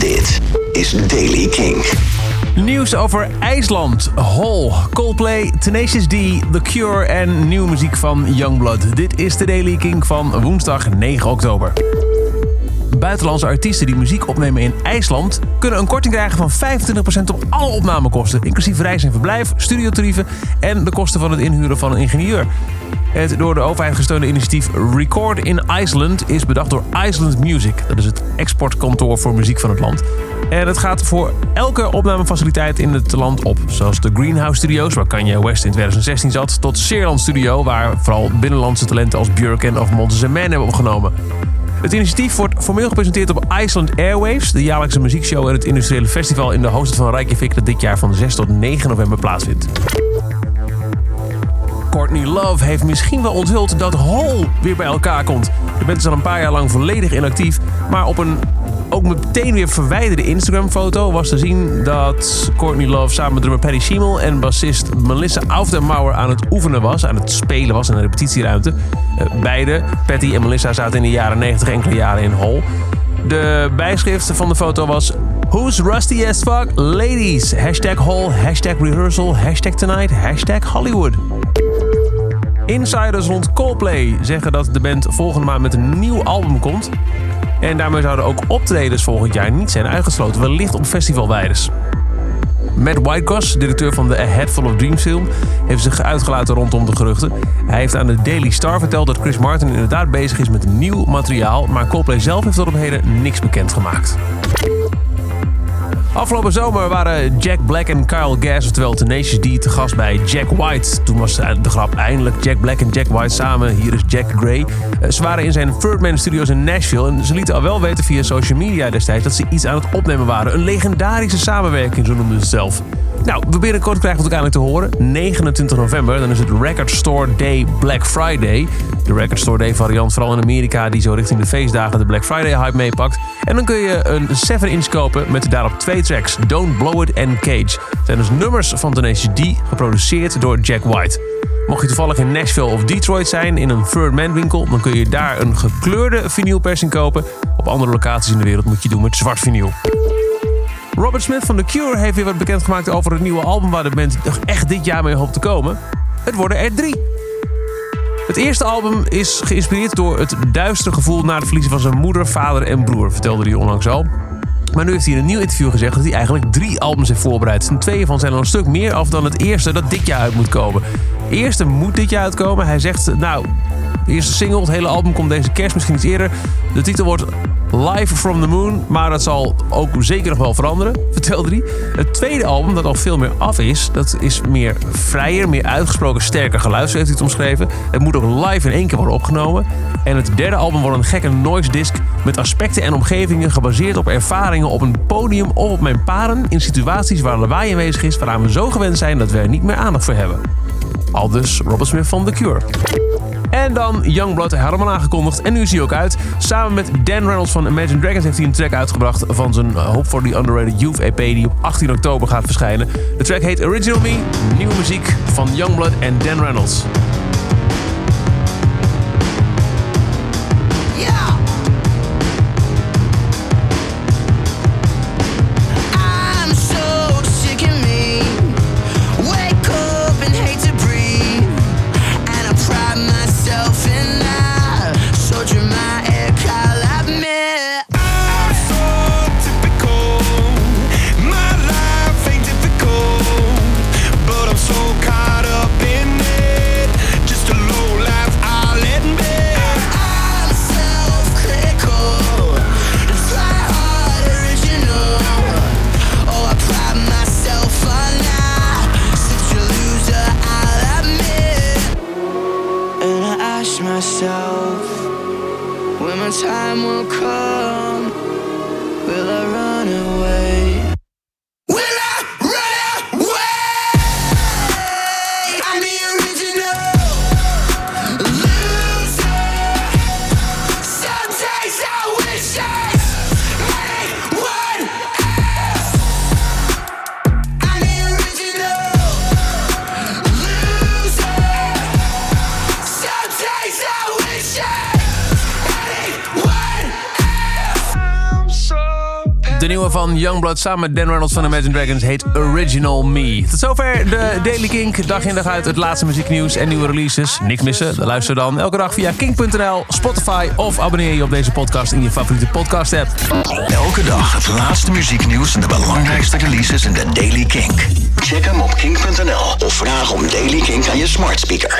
Dit is Daily King. Nieuws over IJsland, Hol, Coldplay, Tenacious D, The Cure en nieuwe muziek van Youngblood. Dit is de Daily King van woensdag 9 oktober. Buitenlandse artiesten die muziek opnemen in IJsland kunnen een korting krijgen van 25% op alle opnamekosten, inclusief reis en verblijf, studiotarieven en de kosten van het inhuren van een ingenieur. Het door de overheid gesteunde initiatief Record in Iceland is bedacht door Iceland Music. Dat is het exportkantoor voor muziek van het land. En het gaat voor elke opnamefaciliteit in het land op. Zoals de Greenhouse Studios, waar Kanye West in 2016 zat, tot Seerland Studio, waar vooral binnenlandse talenten als Björk of Montes Man hebben opgenomen. Het initiatief wordt formeel gepresenteerd op Iceland Airwaves, de jaarlijkse muziekshow en het industriële festival in de hoofdstad van Reykjavik dat dit jaar van 6 tot 9 november plaatsvindt. Courtney Love heeft misschien wel onthuld dat Hole weer bij elkaar komt. De band is al een paar jaar lang volledig inactief, maar op een ook meteen weer verwijderde Instagram-foto was te zien dat Courtney Love samen met drummer Patty Schimmel en bassist Melissa Aufdermauer aan het oefenen was, aan het spelen was in een repetitieruimte. Eh, beide, Patty en Melissa, zaten in de jaren 90 enkele jaren in Hole. De bijschrift van de foto was Who's rusty as fuck? Ladies. Hashtag Hall, hashtag rehearsal, hashtag tonight, hashtag Hollywood. Insiders rond Coldplay zeggen dat de band volgende maand met een nieuw album komt. En daarmee zouden ook optredens volgend jaar niet zijn uitgesloten, wellicht op festivalwijders. Matt Whitecross, directeur van de A Head Full of Dreams film, heeft zich uitgelaten rondom de geruchten. Hij heeft aan de Daily Star verteld dat Chris Martin inderdaad bezig is met nieuw materiaal, maar Coldplay zelf heeft tot op heden niks bekendgemaakt. Afgelopen zomer waren Jack Black en Kyle Gass, oftewel Tenacious D, te gast bij Jack White. Toen was de grap eindelijk Jack Black en Jack White samen. Hier is Jack Gray. Eh, ze waren in zijn Ferdman Studios in Nashville en ze lieten al wel weten via social media destijds dat ze iets aan het opnemen waren. Een legendarische samenwerking, zo noemden ze het zelf. Nou, we binnenkort krijgen we het uiteindelijk te horen. 29 november, dan is het Record Store Day Black Friday. De Record Store Day variant, vooral in Amerika, die zo richting de feestdagen de Black Friday hype meepakt. En dan kun je een 7-inch kopen met daarop twee tracks, Don't Blow It en Cage. Het zijn dus nummers van Tenacious D, geproduceerd door Jack White. Mocht je toevallig in Nashville of Detroit zijn in een Third Man winkel, dan kun je daar een gekleurde vinylpersing kopen. Op andere locaties in de wereld moet je doen met zwart vinyl. Robert Smith van The Cure heeft weer wat bekendgemaakt over het nieuwe album waar de band echt dit jaar mee hoopt te komen. Het worden er drie. Het eerste album is geïnspireerd door het duistere gevoel na het verliezen van zijn moeder, vader en broer, vertelde hij onlangs al. Maar nu heeft hij in een nieuw interview gezegd dat hij eigenlijk drie albums heeft voorbereid. En twee van zijn er een stuk meer af dan het eerste dat dit jaar uit moet komen. De eerste moet dit jaar uitkomen. Hij zegt, nou, de eerste single, het hele album komt deze kerst, misschien iets eerder. De titel wordt Live from the Moon, maar dat zal ook zeker nog wel veranderen, vertelde hij. Het tweede album, dat al veel meer af is, dat is meer vrijer, meer uitgesproken sterker geluid, heeft hij het omschreven. Het moet ook live in één keer worden opgenomen. En het derde album wordt een gekke noise disc met aspecten en omgevingen gebaseerd op ervaringen op een podium of op mijn paren in situaties waar lawaai aanwezig is waaraan we zo gewend zijn dat we er niet meer aandacht voor hebben. Al dus Robert Smith van The Cure. En dan Youngblood, helemaal aangekondigd. En nu is hij ook uit. Samen met Dan Reynolds van Imagine Dragons heeft hij een track uitgebracht van zijn Hope for the Underrated Youth EP die op 18 oktober gaat verschijnen. De track heet Original Me, nieuwe muziek van Youngblood en Dan Reynolds. myself. When my time will come will i run away? De nieuwe van Youngblood samen met Dan Reynolds van Imagine Dragons heet Original Me. Tot zover de Daily Kink. Dag in dag uit het laatste muzieknieuws en nieuwe releases. Niks missen? Luister dan elke dag via kink.nl, Spotify of abonneer je op deze podcast in je favoriete podcast app. Elke dag het laatste muzieknieuws en de belangrijkste releases in de Daily Kink. Check hem op kink.nl of vraag om Daily Kink aan je smart speaker.